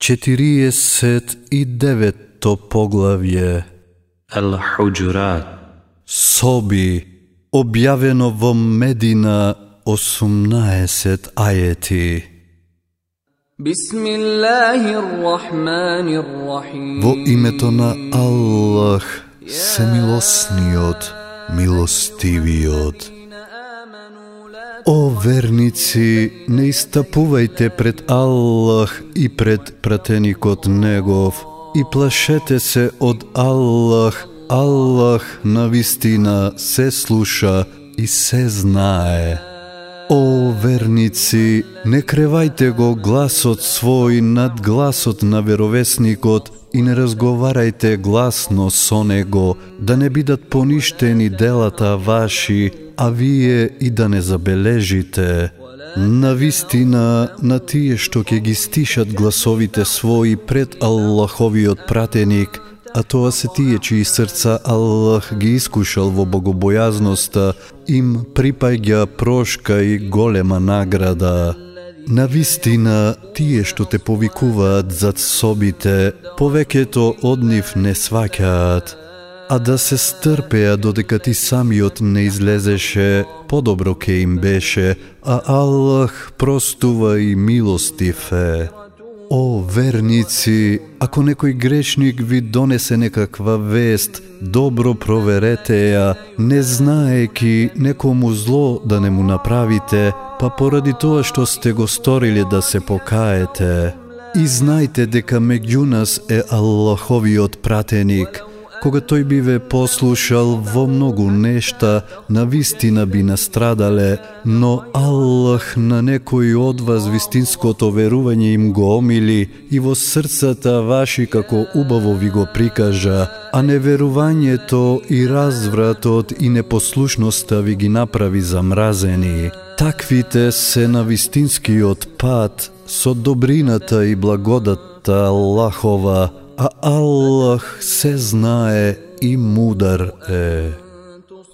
49-то поглавје Ал-Худжурат Соби, објавено во Медина 18 ајети. Во името на Аллах, се милосниот, милостивиот. О верници, не истапувајте пред Аллах и пред пратеникот Негов и плашете се од Аллах. Аллах на вистина се слуша и се знае. О верници, не кревајте го гласот свој над гласот на веровесникот и не разговарајте гласно со него, да не бидат поништени делата ваши, а вие и да не забележите. На вистина, на тие што ќе ги стишат гласовите своји пред Аллаховиот пратеник, а тоа се тие чии срца Аллах ги искушал во богобојазноста, им припаѓа прошка и голема награда. На вистина, тие што те повикуваат зад собите, повеќето од нив не сваќаат, а да се стрпеа додека ти самиот не излезеше, подобро ке им беше, а Аллах простува и милостив е. О, верници, ако некој грешник ви донесе некаква вест, добро проверете ја, не знаеки некому зло да не му направите, па поради тоа што сте го сториле да се покаете. И знајте дека меѓу нас е Аллаховиот пратеник, Кога тој би ве послушал во многу нешта, на вистина би настрадале, но Аллах на некој од вас вистинското верување им го омили и во срцата ваши како убаво ви го прикажа, а неверувањето и развратот и непослушноста ви ги направи замразени. Таквите се на вистинскиот пат со добрината и благодатта Аллахова, а Аллах се знае и мудар е.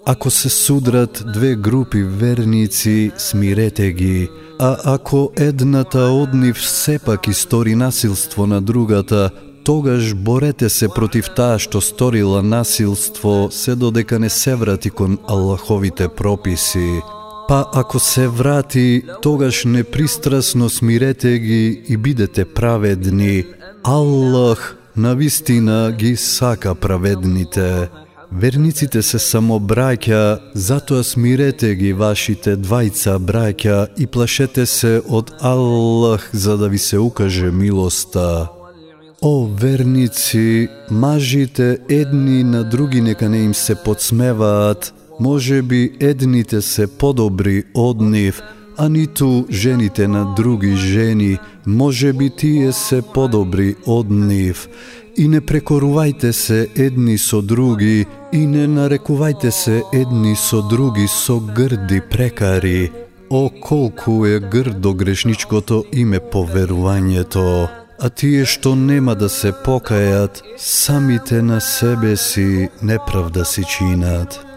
Ако се судрат две групи верници, смирете ги, а ако едната од нив сепак истори насилство на другата, тогаш борете се против таа што сторила насилство, се додека не се врати кон Аллаховите прописи. Па ако се врати, тогаш непристрасно смирете ги и бидете праведни. Аллах на вистина ги сака праведните. Верниците се само браќа, затоа смирете ги вашите двајца браќа и плашете се од Аллах за да ви се укаже милоста. О, верници, мажите едни на други нека не им се подсмеваат, може би едните се подобри од нив, а ниту жените на други жени, може би тие се подобри од нив. И не прекорувајте се едни со други, и не нарекувајте се едни со други со грди прекари. О, колку е грдо грешничкото име поверувањето. А тие што нема да се покајат, самите на себе си неправда си чинат.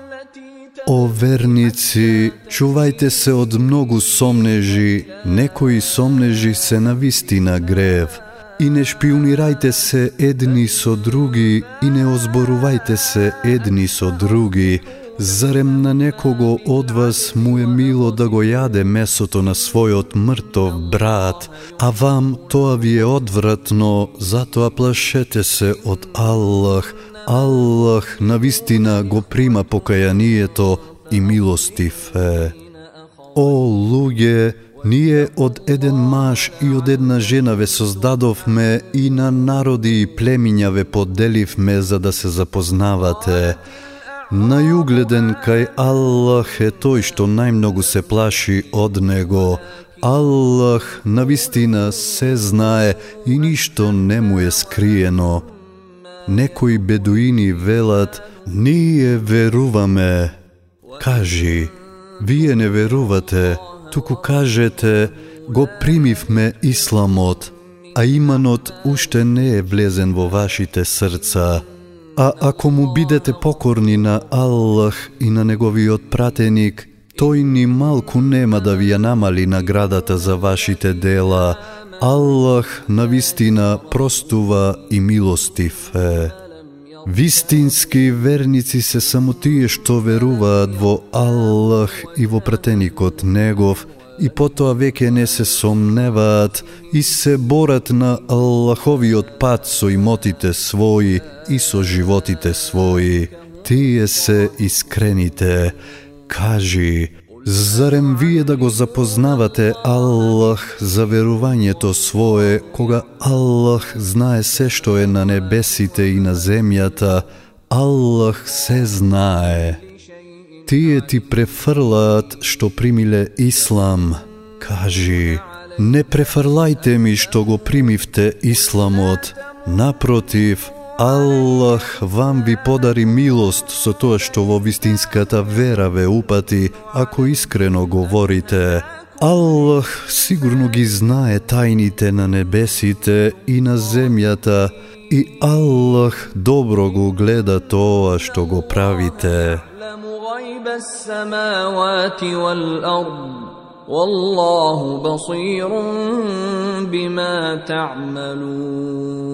О верници, чувајте се од многу сомнежи, некои сомнежи се на вистина грев. И не шпионирајте се едни со други и не озборувајте се едни со други. Зарем на некого од вас му е мило да го јаде месото на својот мртов брат, а вам тоа ви е одвратно, затоа плашете се од Аллах, Аллах на вистина го прима покајанието и милостив е. О, луѓе, ние од еден маж и од една жена ве создадовме и на народи и племиња ве поделивме за да се запознавате. Најугледен кај Аллах е тој што најмногу се плаши од Него. Аллах на вистина се знае и ништо не му е скриено. Некои бедуини велат, ние веруваме. Кажи, вие не верувате, туку кажете, го примивме исламот, а иманот уште не е влезен во вашите срца. А ако му бидете покорни на Аллах и на неговиот пратеник, тој ни малку нема да ви ја намали наградата за вашите дела, Аллах на вистина простува и милостив е. Вистински верници се само тие што веруваат во Аллах и во претеникот Негов и потоа веќе не се сомневаат и се борат на Аллаховиот пат со имотите своји и со животите своји. Тие се искрените. Кажи, Зарем вие да го запознавате Аллах за верувањето свое, кога Аллах знае се што е на небесите и на земјата, Аллах се знае. Тие ти префрлаат што примиле Ислам. Кажи, не префрлајте ми што го примивте Исламот. Напротив, Аллах вам ви подари милост со тоа што во вистинската вера ве упати, ако искрено говорите. Аллах сигурно ги знае тајните на небесите и на земјата, и Аллах добро го гледа тоа што го правите. والله بصير بما تعملون